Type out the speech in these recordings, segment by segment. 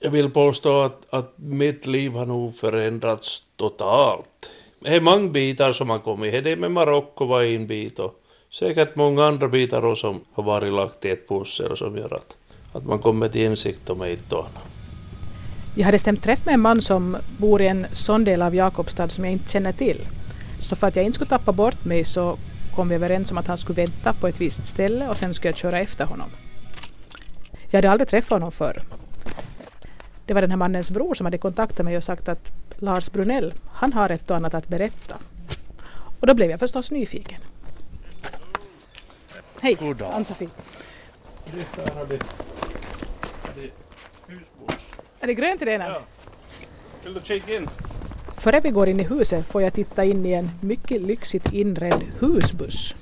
Jag vill påstå att, att mitt liv har nog förändrats totalt. Det är många bitar som har kommit. Det med Marocko var en bit och säkert många andra bitar också som har varit lagt i ett pussel och som gör att, att man kommer till insikt om ett och annat. Jag hade stämt träff med en man som bor i en sån del av Jakobstad som jag inte känner till. Så för att jag inte skulle tappa bort mig så kom vi överens om att han skulle vänta på ett visst ställe och sen skulle jag köra efter honom. Jag hade aldrig träffat honom förr. Det var den här mannens bror som hade kontaktat mig och sagt att Lars Brunell, han har ett och annat att berätta. Och då blev jag förstås nyfiken. Hej, Ann-Sofie. Är det grönt i den här? Ja. Vill du kika in? Före vi går in i huset får jag titta in i en mycket lyxigt inredd husbuss.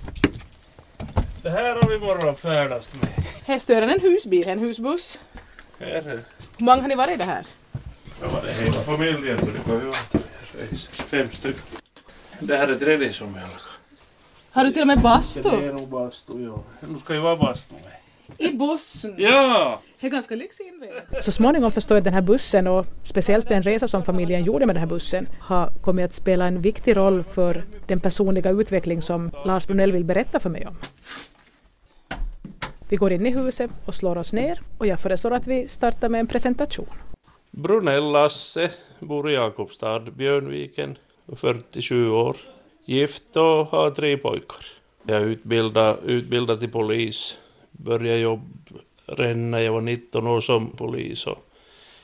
Det här har vi bara färdast med. Här står en husbil, en husbuss. Här är Hur många har ni varit i det här? Ja, var det hela familjen brukar ju vara. Fem stycken. Det här är tredje som jag lagar. Har du till och med Det bastu? är nog bastu, ja. Nu ska ju vara bastu med. I bussen? Ja! Det är ganska lyxig inredning. Så småningom förstår jag att den här bussen och speciellt den resa som familjen gjorde med den här bussen har kommit att spela en viktig roll för den personliga utveckling som Lars Brunell vill berätta för mig om. Vi går in i huset och slår oss ner och jag föreslår att vi startar med en presentation. Brunell Lasse, bor i Jakobstad, Björnviken, 47 år. Gift och har tre pojkar. Jag är utbildad, till polis. Började jobba redan när jag var 19 år som polis. Och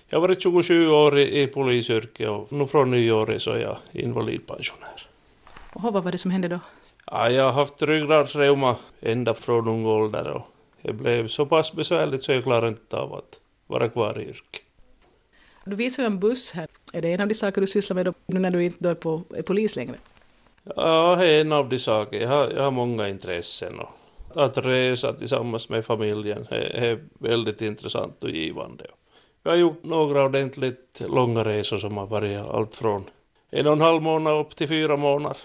jag har varit 27 år i, i polisyrket och nu från nyåret så är jag invalidpensionär. Och vad var det som hände då? Ja, jag har haft ryggradsreuma ända från ung ålder och det blev så pass besvärligt så jag klarade inte av att vara kvar i yrket. Du visar ju en buss här. Är det en av de saker du sysslar med nu när du inte är, på, är polis längre? Ja, det är en av de saker. Jag har, jag har många intressen. Och att resa tillsammans med familjen är, är väldigt intressant och givande. Jag har gjort några ordentligt långa resor som har varit allt från en och en halv månad upp till fyra månader.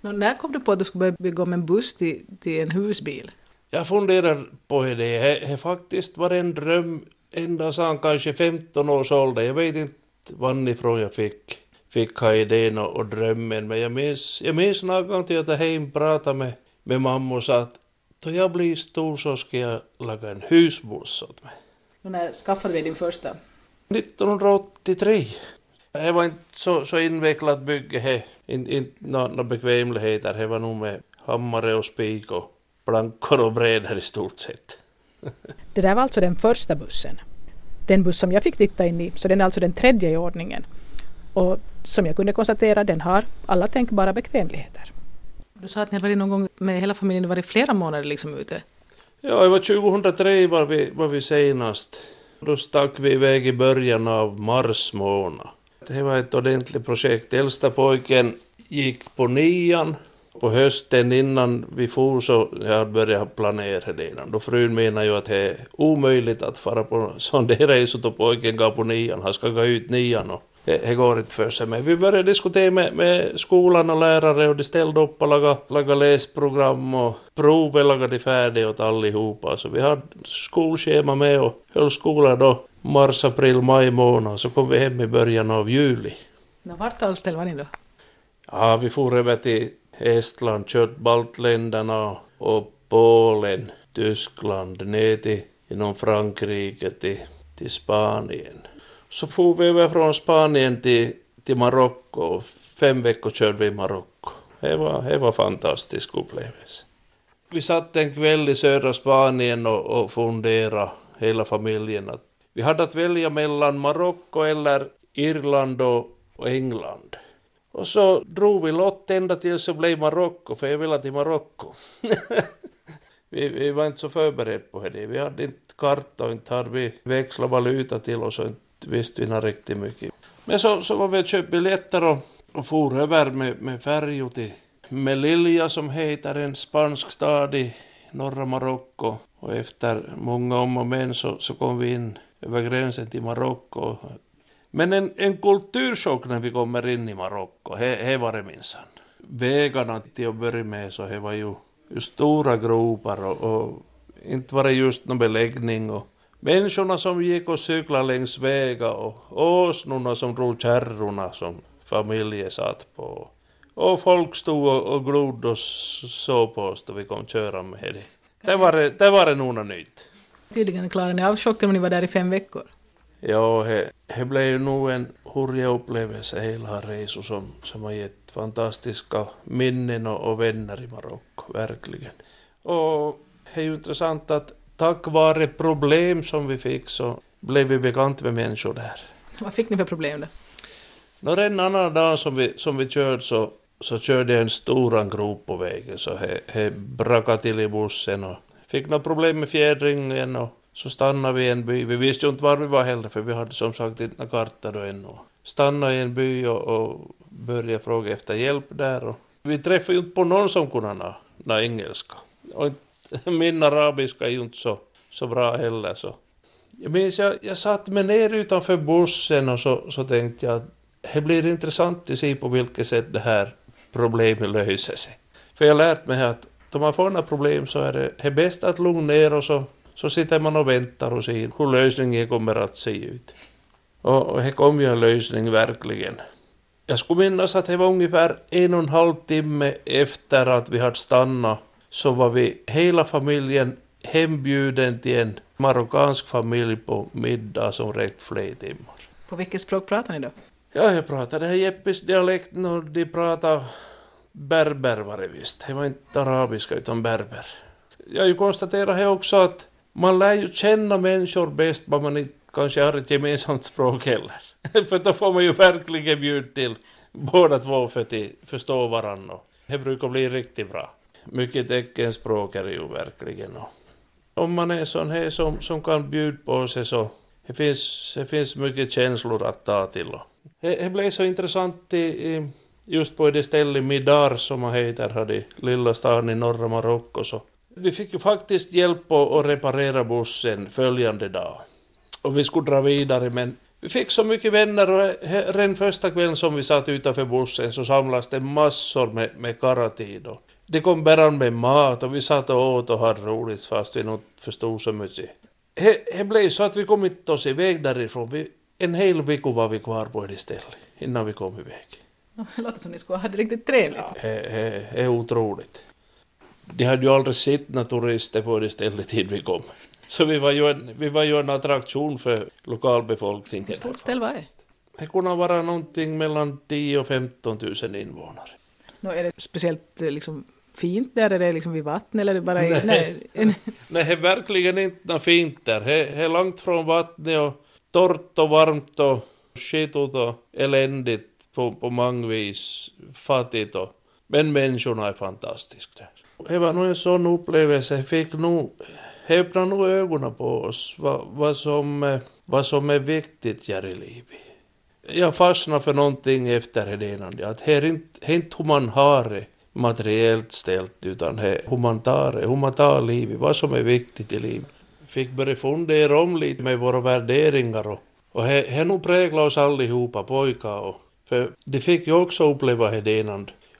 Nå, när kom du på att du skulle börja bygga om en buss till, till en husbil? Jag funderar på det. Det har faktiskt varit en dröm ända sedan kanske 15 års ålder. Jag vet inte varifrån jag fick, fick ha idén och, och drömmen. Men jag minns, jag minns någon gång till att jag hem pratade med, med mamma och sa att då jag blir stor så ska jag laga en husbuss åt mig. Och när skaffade du din första? 1983. Det var inte så, så invecklat bygge. Inte, inte några bekvämligheter. Det var nog med hammare och spik och plankor och brädor i stort sett. Det där var alltså den första bussen. Den buss som jag fick titta in i, så den är alltså den tredje i ordningen. Och som jag kunde konstatera, den har alla tänkbara bekvämligheter. Du sa att ni hade varit någon gång med hela familjen, varit flera månader liksom ute. Ja, det var 2003 var vi, var vi senast. Då stack vi iväg i början av mars månad. Det var ett ordentligt projekt. Äldsta pojken gick på nian. På hösten innan vi for så jag började planera det innan. Då frun menar ju att det är omöjligt att fara på sån där resa då pojken går på nian. Han ska gå ut nian och det, går inte för sig. Men vi började diskutera med, med skolan och lärare och de ställde upp och laga, laga läsprogram och provet lagade de färdigt åt allihopa. Så vi hade skolschema med och höll skola då mars, april, maj månad. Så kom vi hem i början av juli. Vart allställ var ni då? Ja, vi for över till Estland, kört baltländerna och Polen, Tyskland, ner till genom Frankrike till, till Spanien. Så for vi över från Spanien till, till Marocko. Fem veckor körde vi i Marocko. Det var, det var fantastisk upplevelse. Vi satt en kväll i södra Spanien och, och funderade, hela familjen, att vi hade att välja mellan Marocko eller Irland och England. Och så drog vi lott ända tills det blev Marocko, för jag ville till Marocko. vi, vi var inte så förberedda på det. Vi hade inte karta och inte hade vi växlat valuta till oss och inte visste vi riktigt mycket. Men så, så var vi och köpte biljetter och, och for över med, med färjor till Melilla som heter en spansk stad i norra Marocko. Och efter många om och men så, så kom vi in över gränsen till Marocko. Men en, en kulturchock när vi kommer in i Marocko, det var det minsann. Vägarna till att börja med så det var ju, ju stora gropar och, och inte var det just någon beläggning och Människorna som gick och cyklade längs vägar och åsnorna som drog kärrorna som familjen satt på. Och folk stod och, och glodde och såg på oss då vi kom köra med det. Det var, det var det nog något nytt. Tydligen klarade ni av chocken om ni var där i fem veckor. Ja, det blev ju nog en hurja upplevelse hela resan som, som har gett fantastiska minnen och, och vänner i Marocko, verkligen. Och det är ju intressant att tack vare problem som vi fick så blev vi bekant med människor där. Vad fick ni för problem då? När en annan dag som vi, som vi körde så, så körde jag en stor grop på vägen så det brakade till i bussen och fick några problem med fjädringen och så stannade vi i en by. Vi visste ju inte var vi var heller för vi hade som sagt inte några karta då ännu. Stannade i en by och, och började fråga efter hjälp där och vi träffade ju inte på någon som kunde nå engelska. Och min arabiska är ju inte så, så bra heller så. Jag minns jag, jag satt mig ner utanför bussen och så, så tänkte jag att det blir intressant att se på vilket sätt det här problemet löser sig. För jag har lärt mig att om man får några problem så är det, det är bäst att lugna ner och så, så sitter man och väntar och ser hur lösningen kommer att se ut. Och, det kom ju en lösning verkligen. Jag skulle minnas att det var ungefär en och en halv timme efter att vi hade stannat så var vi hela familjen hembjuden till en marockansk familj på middag som räckte flera timmar. På vilket språk pratar ni då? Ja, jag pratade här dialekten och de pratade berber var det visst. Det var inte arabiska utan berber. Jag har ju konstaterat här också att man lär ju känna människor bäst bara man inte kanske har ett gemensamt språk heller. för då får man ju verkligen bjuda till båda två för att förstå varandra. Det brukar bli riktigt bra. Mycket teckenspråk är det ju verkligen. Om man är sån här som, som kan bjuda på sig så det finns, det finns mycket känslor att ta till. Det, det blev så intressant i, i, just på det stället Midar som man heter, här i lilla staden i norra Marocko. Så vi fick ju faktiskt hjälp att reparera bussen följande dag. Och vi skulle dra vidare men vi fick så mycket vänner och redan första kvällen som vi satt utanför bussen så samlades det massor med, med karatid. Det kom bärande med mat och vi satt och åt och hade roligt fast vi inte förstod så mycket. Det blev så att vi kom inte oss iväg därifrån. Vi, en hel vecka var vi kvar på det stället innan vi kom iväg. Det låter som ni skulle ha det riktigt trevligt. Ja, det är otroligt. De hade ju aldrig sett några turister på det stället tid vi kom. Så vi var ju en, vi var ju en attraktion för lokalbefolkningen. Hur stort ställe var det? Det kunde vara någonting mellan 10 och 15 000 invånare. Nå, är det speciellt liksom, fint där? Är det liksom vid vatten eller är det bara nej, nej, nej, det är verkligen inte något fint där. Det är långt från vattnet och torrt och varmt och skitigt och eländigt på, på många vis. Fattigt och... Men människorna är fantastiska där. Det var nog en sån upplevelse. Jag fick nog... Det öppnade nog ögonen på oss vad, vad, som, eh, vad som är viktigt här i livet. Jag fastnade för någonting efter det att det är inte, inte hur man har det materiellt ställt utan det hur man tar det, hur man tar livet, vad som är viktigt i livet. Fick börja fundera om lite med våra värderingar och, och det har nog präglat oss allihopa pojkar och för de fick ju också uppleva det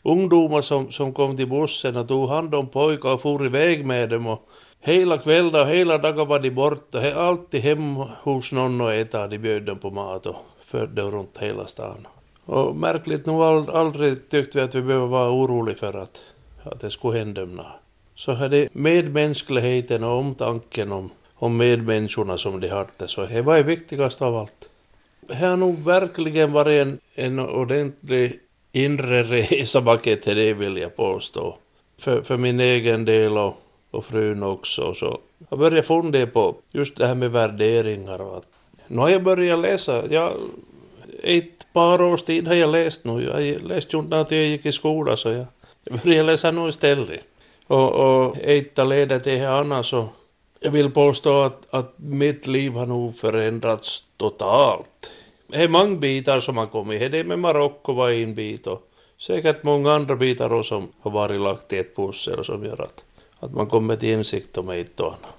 Ungdomar som, som kom till bussen och tog hand om pojkar och for iväg med dem och hela kvällen och hela dagen var de borta. He, alltid hemma hos någon och äta. De bjöd dem på mat och förde runt hela stan. Och märkligt nog aldrig tyckte vi att vi behöver vara oroliga för att, att det skulle hända något. Så hade medmänskligheten och omtanken om, om medmänniskorna som de hade, så det var det viktigaste av allt. Det har nog verkligen varit en, en ordentlig inre resa till det vill jag påstå. För, för min egen del och, och frun också. Så jag började fundera på just det här med värderingar och att nu har jag börjat läsa. Jag, ett par års tid har jag läst nu. Jag läste ju inte när jag gick i skolan så jag, jag började läsa nu istället. Och, och ett leder till det andra så jag vill påstå att, att mitt liv har nog förändrats totalt. Det är många bitar som har kommit. Det med Marocko var en bit och säkert många andra bitar också som har varit lagt i ett pussel som gör att, att man kommer till insikt om ett och annat.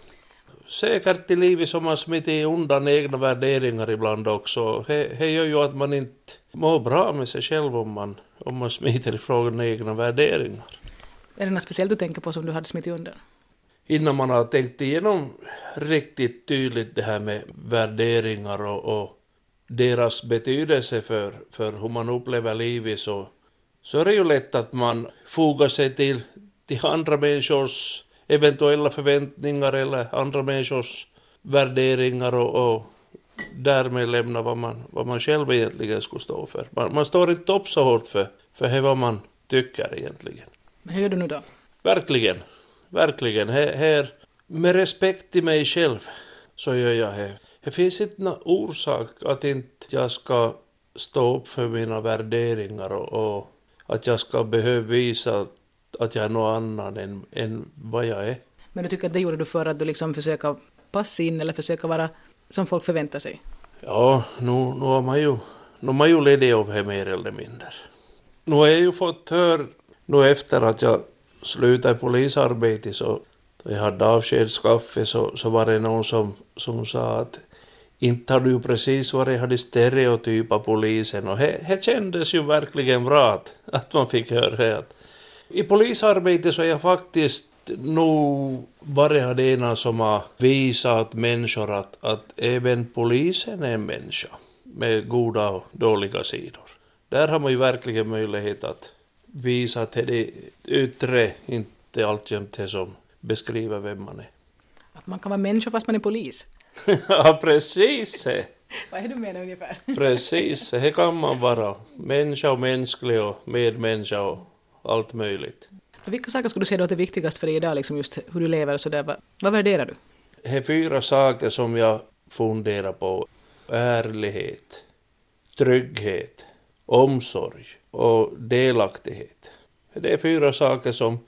Säkert i livet som man smiter undan egna värderingar ibland också. Det gör ju att man inte mår bra med sig själv om man, om man smiter ifrån egna värderingar. Är det något speciellt du tänker på som du hade smitit undan? innan man har tänkt igenom riktigt tydligt det här med värderingar och, och deras betydelse för, för hur man upplever livet så, så är det ju lätt att man fogar sig till, till andra människors eventuella förväntningar eller andra människors värderingar och, och därmed lämna vad man, vad man själv egentligen skulle stå för. Man, man står inte upp så hårt för, för det vad man tycker egentligen. Men hur gör du nu då? Verkligen, verkligen. Här, med respekt till mig själv så gör jag det. Det finns inte någon orsak att inte jag ska stå upp för mina värderingar och, och att jag ska behöva visa att jag är någon annan än, än vad jag är. Men du tycker att det gjorde du för att du liksom försöka passa in eller försöka vara som folk förväntar sig? Ja, nu, nu har man ju, nu har man ju ledig av det mer eller mindre. Nu har jag ju fått höra, nu efter att jag slutade polisarbetet så jag hade avskedskaffe så, så var det någon som, som sa att inte har du precis varit hade stereotypa polisen och det kändes ju verkligen bra att, att man fick höra det. I polisarbetet så är jag faktiskt nog varit den som har visat människor att, att även polisen är en människa med goda och dåliga sidor. Där har man ju verkligen möjlighet att visa att det yttre inte alltjämt det som beskriver vem man är. Att man kan vara människa fast man är polis? ja, precis. Vad är du menar ungefär? precis, det kan man vara. Människa och mänsklig och medmänniska och allt möjligt. Vilka saker skulle du säga då är det viktigaste för dig idag, liksom just hur du lever och sådär? Vad, vad värderar du? Det är fyra saker som jag funderar på. Ärlighet, trygghet, omsorg och delaktighet. Det är fyra saker som,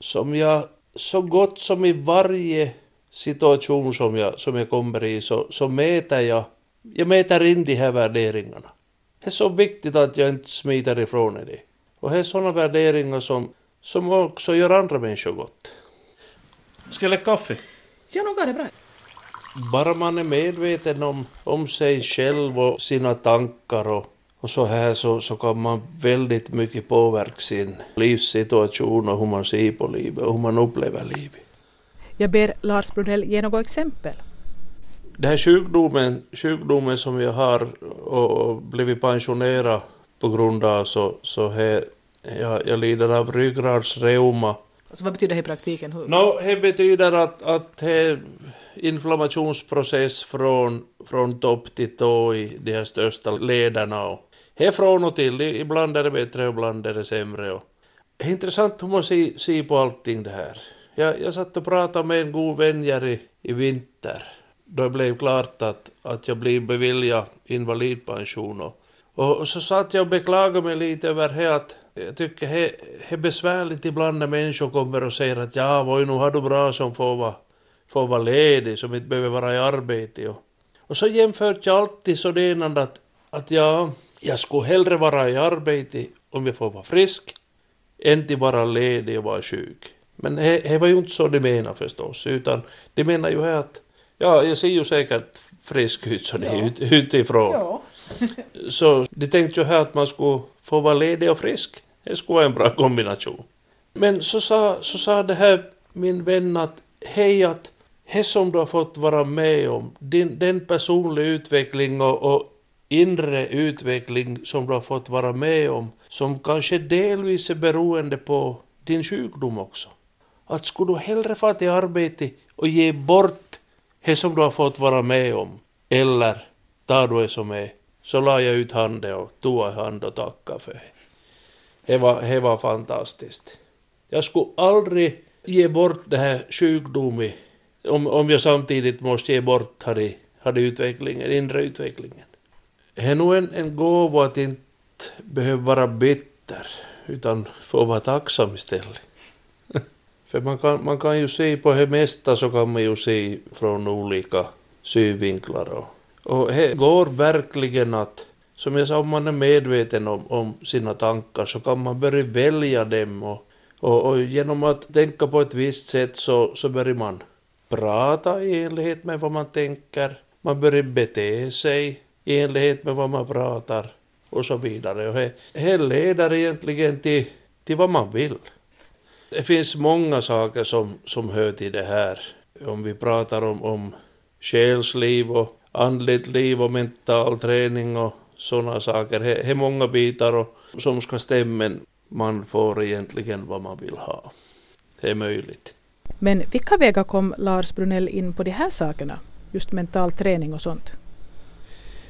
som jag så gott som i varje situation som jag, som jag kommer i så, så mäter jag, jag mäter in de här värderingarna. Det är så viktigt att jag inte smiter ifrån det. Och det är sådana värderingar som, som också gör andra människor gott. Ska jag lägga kaffe? Ja, nog är det bra. Bara man är medveten om, om sig själv och sina tankar och, och så här så, så kan man väldigt mycket påverka sin livssituation och hur man ser på livet och hur man upplever livet. Jag ber Lars Brodell ge något exempel. Den här sjukdomen, sjukdomen som jag har och, blivit pensionerad på grund av så, så här, jag, jag lider av ryggradsreuma. Alltså, vad betyder det i praktiken? Hur? No, det betyder att, att det inflammationsprocess från, från topp till tå i de här största lederna. Och det är från och till, ibland är det bättre och ibland är det sämre. Och det är intressant hur man ser, ser på allting det här. Jag, jag satt och pratade med en god vän i, i vinter då det blev klart att, att jag blev beviljad invalidpension. Och, och så satt jag och beklagade mig lite över det att jag tycker det är besvärligt ibland när människor kommer och säger att ja, voi, nu har du bra som får vara, får vara ledig, som inte behöver vara i arbete. Och, och så jämförde jag alltid sådant att, att ja, jag skulle hellre vara i arbete om jag får vara frisk, än till vara ledig och vara sjuk. Men det var ju inte så de menar förstås, utan de menar ju här att ja, jag ser ju säkert frisk ut så det är ut, utifrån. Ja. så de tänkte ju här att man skulle få vara ledig och frisk. Det skulle vara en bra kombination. Men så sa, så sa det här min vän att hej att det som du har fått vara med om, din, den personliga utveckling och, och inre utveckling som du har fått vara med om, som kanske delvis är beroende på din sjukdom också. Att skulle du hellre få till arbete och ge bort det som du har fått vara med om, eller tar du det som är, så la jag ut handen och tog i hand och tackade för det. Det var, det var fantastiskt. Jag skulle aldrig ge bort det här sjukdomen om, om jag samtidigt måste ge bort hade, hade utvecklingen, inre utvecklingen. Det är nog en, en gåva att inte behöva vara bitter, utan få vara tacksam istället. För man kan, man kan ju se på det mesta så kan man ju se från olika synvinklar. Och, och det går verkligen att, som jag sa, om man är medveten om, om sina tankar så kan man börja välja dem. Och, och, och, genom att tänka på ett visst sätt så, så börjar man prata i enlighet med vad man tänker. Man börjar bete sig i enlighet med vad man pratar och så vidare. Och det, det leder egentligen till, till vad man vill det finns många saker som, som hör till det här. Om vi pratar om, om själsliv och andligt liv och mental träning och sådana saker. Det är många bitar och, som ska stämma. Man får egentligen vad man vill ha. Det är möjligt. Men vilka vägar kom Lars Brunell in på de här sakerna? Just mental träning och sånt.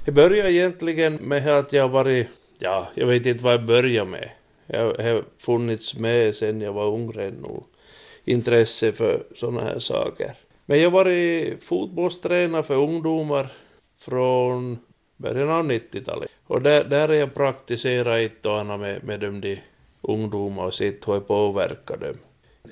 Det började egentligen med att jag varit, ja, jag vet inte vad jag började med. Jag har funnits med sen jag var ung redan intresse för sådana här saker. Men jag har varit fotbollstränare för ungdomar från början av 90-talet. Och där, där har jag praktiserat ett och annat med, med de, de ungdomar och sett hur jag påverkar dem.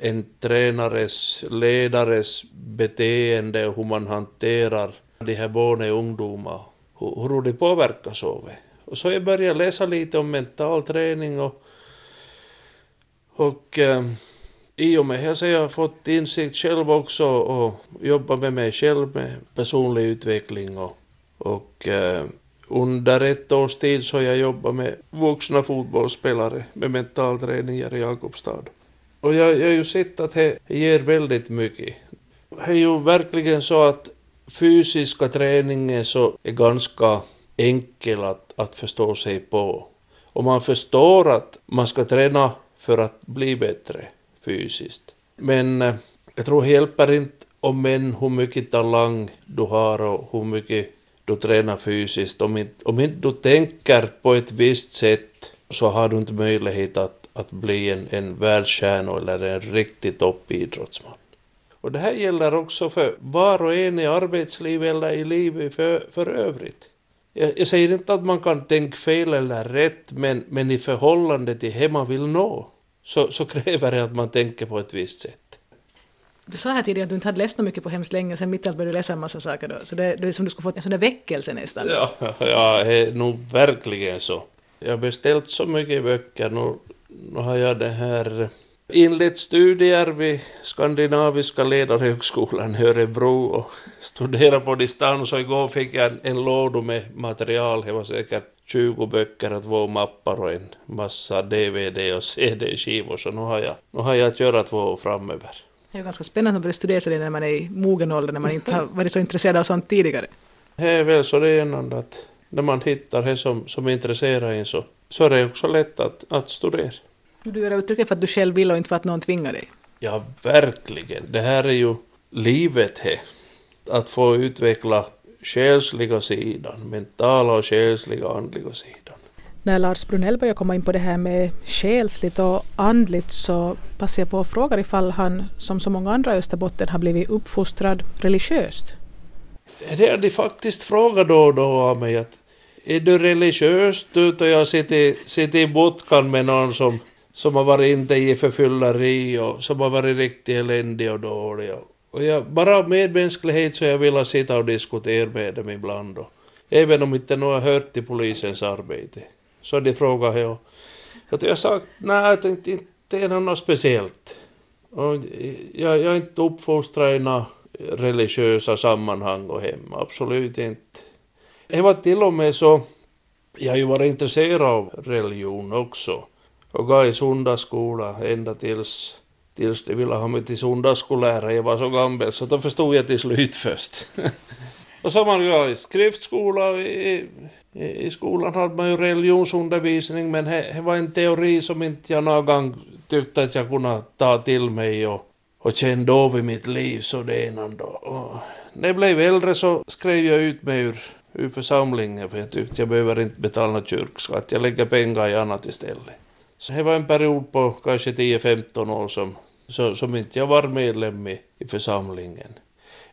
En tränares, ledares beteende och hur man hanterar de här barnen och ungdomar. Hur, hur de påverkas av det. Och så jag började läsa lite om mental träning och, och eh, i och med det så har jag fått insikt själv också och jobbat med mig själv med personlig utveckling och, och eh, under ett års tid så har jag jobbat med vuxna fotbollsspelare med mental träning i Jakobstad. Och jag, jag har ju sett att det ger väldigt mycket. Det är ju verkligen så att fysiska träningen så är ganska enkel att, att förstå sig på. Och man förstår att man ska träna för att bli bättre fysiskt. Men eh, jag tror det hjälper inte om än hur mycket talang du har och hur mycket du tränar fysiskt. Om inte, om inte du tänker på ett visst sätt så har du inte möjlighet att, att bli en, en världsstjärna eller en riktig toppidrottsman. Och det här gäller också för var och en i arbetslivet eller i livet för, för övrigt. Jag, jag säger inte att man kan tänka fel eller rätt, men, men i förhållande till det man vill nå så, så kräver det att man tänker på ett visst sätt. Du sa här tidigare att du inte hade läst mycket på hemskt länge och sen mitt i allt började du läsa en massa saker då. Så det, det är som du skulle fått en sån där väckelse nästan. Ja, ja, det är nog verkligen så. Jag har beställt så mycket böcker. Nu, nu har jag det här inlett studier vid Skandinaviska ledarhögskolan i Örebro och studerat på distans och igår fick jag en, en låda med material. Det var säkert 20 böcker och två mappar och en massa DVD och CD-skivor så nu har jag, nu har jag att göra två framöver. Det är ganska spännande att börja studera det när man är i mogen ålder, när man inte har varit så intresserad av sånt tidigare. Det är väl så det är att när man hittar det som, som intresserar en så, så är det också lätt att, att studera. Du gör uttrycket för att du själv vill och inte för att någon tvingar dig. Ja, verkligen. Det här är ju livet här. Att få utveckla själsliga sidan, mentala och själsliga andliga sidan. När Lars Brunell började komma in på det här med själsligt och andligt så passade jag på att fråga ifall han, som så många andra i Österbotten, har blivit uppfostrad religiöst. Det har de faktiskt frågat då och då av mig att är du religiös du och jag sitter, sitter i botkan med någon som, som har varit inte i förfylleri och som har varit riktigt eländig och dålig. Och jag, bara av medmänsklighet så jag vill sitta och diskutera med dem ibland. Och, även om inte någon har hört till polisens arbete. Så de frågade jag. Och jag sagt, nej, jag tänkte inte det är något speciellt. Och jag, jag är inte uppfostrad i några religiösa sammanhang och hemma, absolut inte. Det var till och med så, jag har ju varit intresserad av religion också. Och gav i söndagsskola ända tills, tills de ville ha mig till söndagsskollärare. Jag var så gammal så då förstod jag till slut först. och så man ju i skriftskola, i, i skolan hade man ju religionsundervisning men det var en teori som inte jag någon gång tyckte att jag kunde ta till mig och, och kände av i mitt liv så det ena då. Och när jag blev äldre så skrev jag ut mig ur, ur församlingen för jag tyckte jag behöver inte betala kyrkskatt, jag lägger pengar i annat istället. Så det var en period på kanske 10-15 år som, så, som inte jag var medlem i, i församlingen.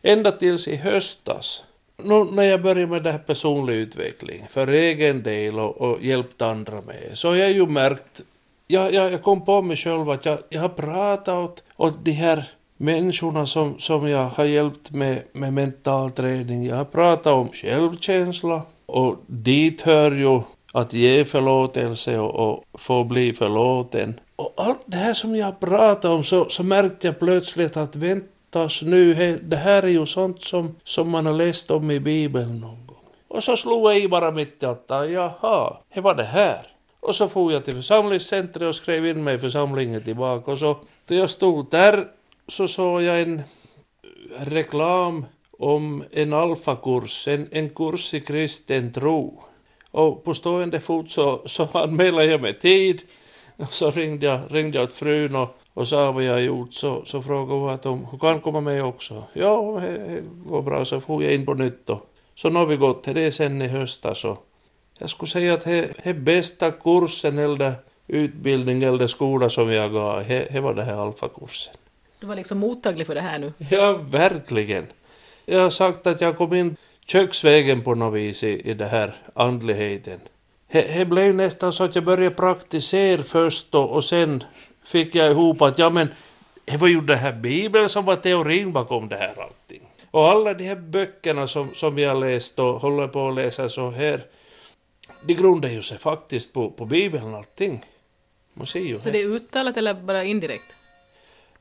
Ända tills i höstas. Nu när jag började med det här personlig utveckling för egen del och, och hjälpt andra med så har jag ju märkt, jag, jag, jag kom på mig själv att jag, jag har pratat åt, åt de här människorna som, som jag har hjälpt med, med mental träning. Jag har pratat om självkänsla. Och dit hör ju att ge förlåtelse och, och få bli förlåten. Och allt det här som jag har pratat om så, så märkte jag plötsligt att vänta tas nu, det här är ju sånt som, som man har läst om i Bibeln någon gång. Och så slog jag i bara mitt i allt, jaha, det var det här. Och så for jag till församlingscentret och skrev in mig i församlingen tillbaka. Och så, då jag stod där så såg jag en øh, reklam om en alfakurs, en, en kurs i kristen tro. Och på stående fot så, så anmälde jag mig tid. Och så ringde jag, ringde jag åt frun och, och sa vad jag gjort. Så, så frågade hon att hon, kan komma med också. Ja, det går bra. Så får jag in på nytt. Och, så nu har vi gått till det sen i höstas. Och jag skulle säga att det är bästa kursen eller utbildning eller skola som jag gav. Det var det här alfakursen. Du var liksom mottaglig för det här nu? Ja, verkligen. Jag har sagt att jag kom in köksvägen på något vis i, i det här andligheten. Det blev nästan så att jag började praktisera först då, och sen fick jag ihop att ja men det var ju det här bibeln som var teorin bakom det här allting. Och alla de här böckerna som, som jag läst och håller på att läsa så här, de grundar ju sig faktiskt på, på bibeln allting. Man ser ju så det är uttalat eller bara indirekt?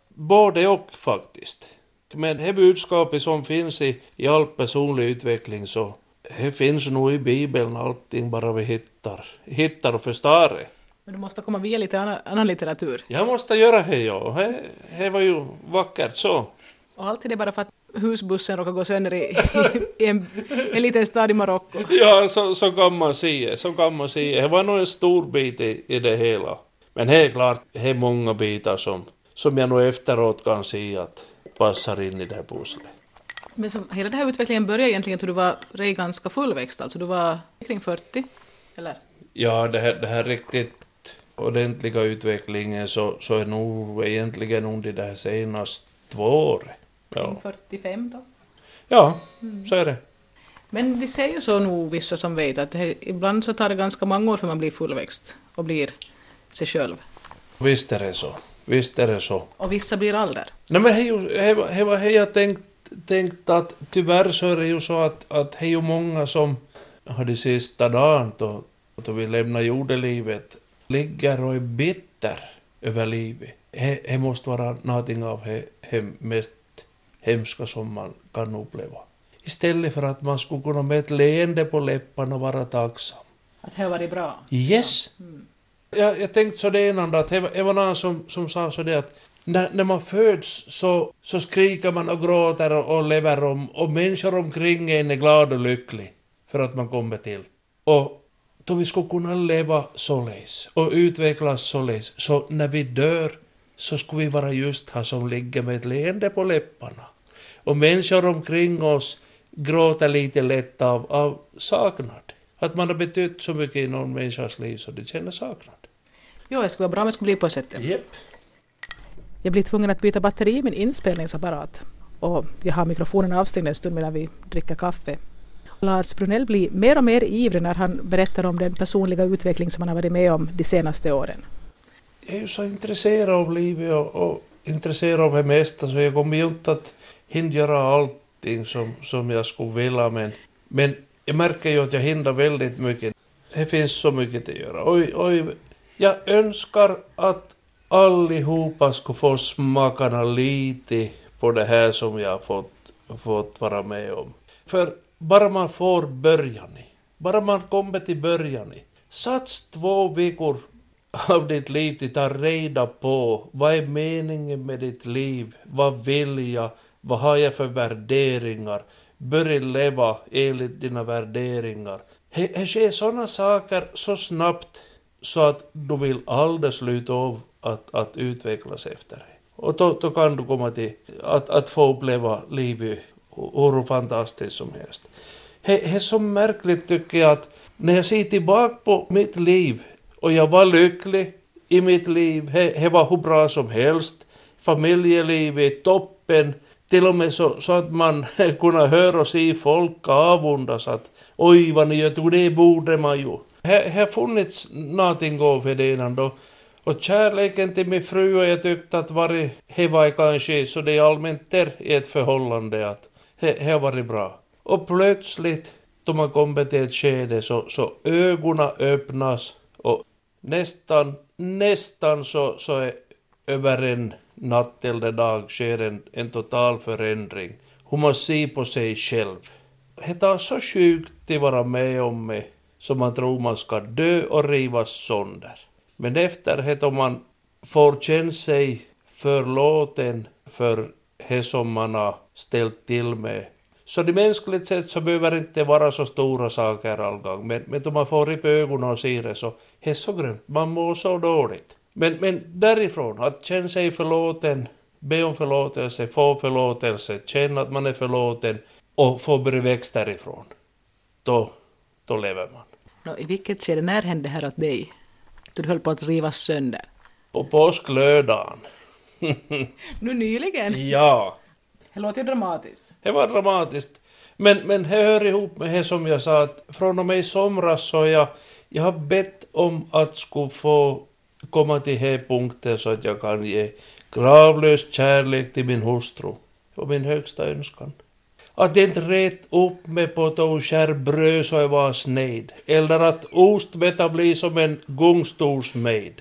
Både och faktiskt. Men det budskapet som finns i, i all personlig utveckling så det finns nog i Bibeln allting bara vi hittar, hittar och förstår det. Men du måste komma via lite annan, annan litteratur? Jag måste göra det, ja. Det, det var ju vackert så. Och allt är bara för att husbussen råkar gå sönder i, i en, en liten stad i Marocko? Ja, så, så kan man se så kan man se Det var nog en stor bit i, i det hela. Men det är klart, det är många bitar som, som jag nog efteråt kan se att passar in i det här pusslet. Men så, hela den här utvecklingen började egentligen då du var redan ganska fullväxt, alltså du var kring 40, eller? Ja, det här, det här riktigt ordentliga utvecklingen så, så är nog egentligen under det här senaste två åren. Ja. 45 då? Ja, mm. så är det. Men de säger ju så nog vissa som vet att det, ibland så tar det ganska många år för man blir fullväxt och blir sig själv. Visst är det så. Visst är det så. Och vissa blir aldrig. Nej men det var det jag tänkt, tänkt att tyvärr så är det ju så att, att det är ju många som har de sista dagen då, då vi lämnar jordelivet ligger och är bitter över livet. Det måste vara någonting av det mest hemska som man kan uppleva. Istället för att man skulle kunna med ett leende på läpparna vara tacksam. Att det har varit bra? Yes. Mm. Jag, jag tänkte så det ena att det var någon som, som sa så det att när, när man föds så, så skriker man och gråter och, och lever om och människor omkring en är glada och lycklig för att man kommer till. Och då vi skulle kunna leva således och utvecklas således, så när vi dör så skulle vi vara just här som ligger med ett leende på läpparna. Och människor omkring oss gråter lite lätt av, av saknad. Att man har betytt så mycket i någon människas liv så de känner saknad. Jo, det skulle vara bra om det skulle bli på sättet. Yep. Jag blir tvungen att byta batteri i min inspelningsapparat. Och jag har mikrofonen avstängd en stund medan vi dricker kaffe. Lars Brunell blir mer och mer ivrig när han berättar om den personliga utveckling som han har varit med om de senaste åren. Jag är ju så intresserad av livet och, och intresserad av det mesta så jag kommer ju inte att hinna göra allting som, som jag skulle vilja men, men jag märker ju att jag hindrar väldigt mycket. Det finns så mycket att göra. Oj, oj, jag önskar att allihopa skulle få smakarna lite på det här som jag har fått, fått vara med om. För bara man får början i, bara man kommer till början i, sats två veckor av ditt liv till att ta reda på vad är meningen med ditt liv, vad vill jag, vad har jag för värderingar, börja leva enligt dina värderingar. Det sker sådana saker så snabbt så att du vill aldrig sluta av att, att utvecklas efter det. Och då, då kan du komma till att, att få uppleva livet hur fantastiskt som helst. Det är så märkligt tycker jag att när jag ser tillbaka på mitt liv och jag var lycklig i mitt liv, det var hur bra som helst, familjelivet toppen, till och med så, så att man kunde höra och se folk avundas att oj vad ni gör, det borde man ju. Det har funnits någonting av det innan då. Och kärleken till min fru och jag tyckte att varit, det var kanske så det är allmänt där i ett förhållande att det har varit bra. Och plötsligt, då man kommer till ett skede så, så ögonen öppnas och nästan, nästan så, så är över en natt eller dag sker en, en total förändring. Hur man ser på sig själv. Det är så sjukt att vara med om det, som man tror man ska dö och rivas sönder. Men efter det om man får känna sig förlåten för det som man har ställt till med. Så det mänskligt sett så behöver det inte vara så stora saker allgång, men, men om man får upp ögonen och ser det så det är så grymt, man mår så dåligt. Men, men därifrån, att känna sig förlåten, be om förlåtelse, få förlåtelse, känna att man är förlåten och få börja växa därifrån. Då, då lever man. Nå, I vilket skede, när hände det här åt dig? Du höll på att rivas sönder. På påsklördagen. nu nyligen? Ja. Det låter ju dramatiskt. Det var dramatiskt. Men, men det hör ihop med det som jag sa att från och med i somras så jag, jag har bett om att skulle få komma till den punkten så att jag kan ge gravlös kärlek till min hustru. Och min högsta önskan. Att inte rätt upp med på att bröd så jag var sned. Eller att ostbeta blir som en gungstolsmed.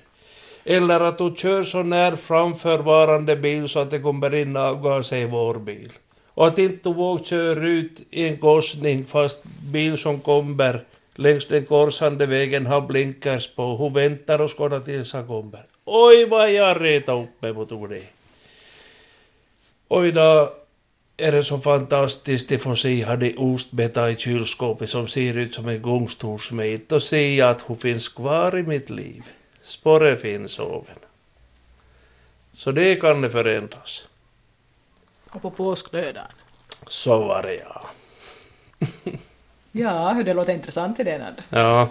Eller att du kör så när framförvarande bil så att det kommer in avgaser i vår bil. Och att inte våga vågar köra ut i en korsning fast bil som kommer längs den korsande vägen har blinkers på. Hon väntar och skådar tills han kommer. Oj vad jag retar upp mig mot det. Och idag är det så fantastiskt att få se hade ostbeta i kylskåpet som ser ut som en gungstolsmet och se att hon finns kvar i mitt liv. Sporre finns oven. Så det kan det förändras. Och på påsklödan. Så var det ja. ja, det låter intressant i det Nad. Ja,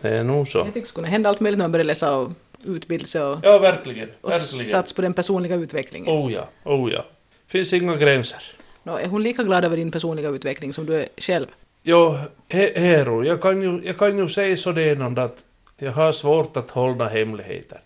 det är nog så. Jag tycker det skulle kunna hända allt möjligt när man börjar läsa och utbilda sig och, Ja, verkligen. och verkligen. satsa på den personliga utvecklingen. Oh ja, oh ja. Finns inga gränser. Nå, är hon lika glad över din personliga utveckling som du är själv? Jo, he- Hero, jag kan ju, jag kan ju säga sådant att jag har svårt att hålla hemligheter.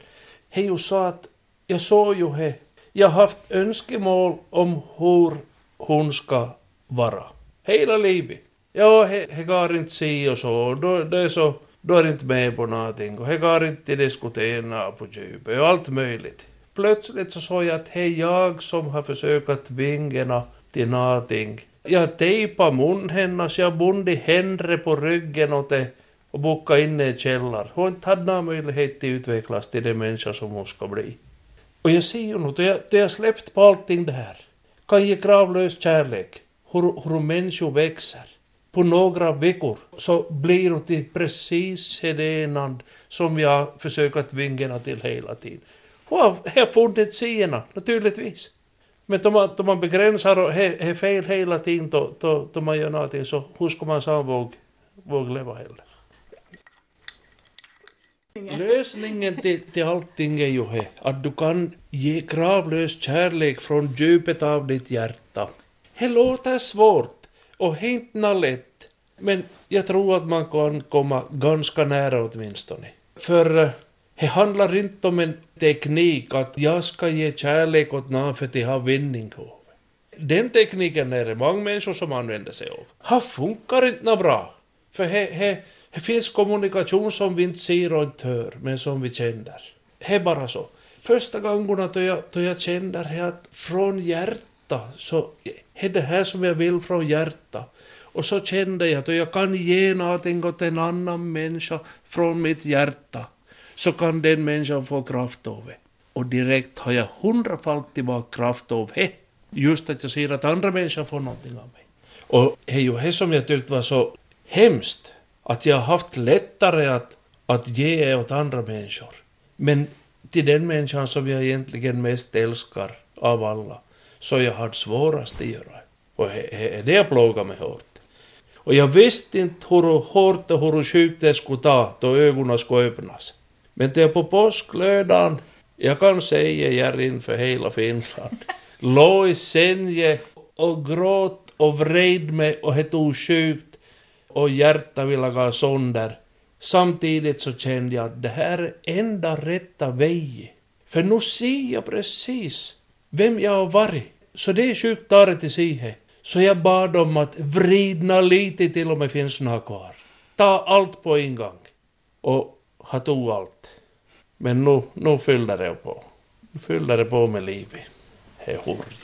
Är ju så att jag såg ju he, jag har haft önskemål om hur hon ska vara. Hela livet. Ja, he, he går inte si och så, då, det är så, då är inte med på någonting och he går inte diskutera på djupet och allt möjligt. Plötsligt så såg jag att det är jag som har försökt vingarna till någonting. Jag tejpade mun hennes, jag bundit henne på ryggen och det och bockade in i källar. Hon har inte hade någon möjlighet att utvecklas till den människa som hon ska bli. Och jag ser ju nu, då jag, då jag släppt på allting det här, kan ge kravlös kärlek, hur, hur människor växer. På några veckor så blir hon till precis den som jag försöker tvinga till hela tiden. Hon har, har funnit sidorna, naturligtvis. Men om man, om man begränsar och är fel hela tiden då, då, då man gör någonting så hur ska man sen våga, våg leva heller? Lösningen till, till allting är ju he, att du kan ge kravlös kärlek från djupet av ditt hjärta. Det låter svårt och det är inte lätt, men jag tror att man kan komma ganska nära åtminstone. För eh, det handlar inte om en teknik att jag ska ge kärlek åt någon för att de har vinning av. Den tekniken är det många människor som använder sig av. Ha funkar inte bra. För det, he, he finns kommunikation som vi inte ser och inte hör, men som vi känner. Det är bara så. Första gångerna då jag, då jag känner det att från hjärtat hjärta, så är det här som jag vill från hjärta. Och så kände jag att jag kan ge någonting åt en annan människa från mitt hjärta, så kan den människan få kraft av det. Och direkt har jag hundrafalt tillbaka kraft av det. Just att jag ser att andra människor får någonting av mig. Och det är ju det som jag tyckte var så hemskt, att jag har haft lättare att, att ge åt andra människor. Men till den människan som jag egentligen mest älskar av alla, så jag hade svårast att göra. Och det jag plågar mig hårt. Och jag visste inte hur hårt och hur sjukt det skulle ta då ögonen skulle öppnas. Men det är på påsklördagen, jag kan säga jag inför hela Finland, låg i sängen och gråt och vred mig och det tog sjukt och hjärtat ville gå sönder. Samtidigt så kände jag att det här är enda rätta vägen. För nu ser jag precis vem jag har varit. Så det är sjukt tare till sig. Så jag bad dem att vridna lite till och med finns något kvar. Ta allt på en gång. Och ha tog allt. Men nu, nu fyllde det på. Nu fyllde det på med livet. Det är hurj.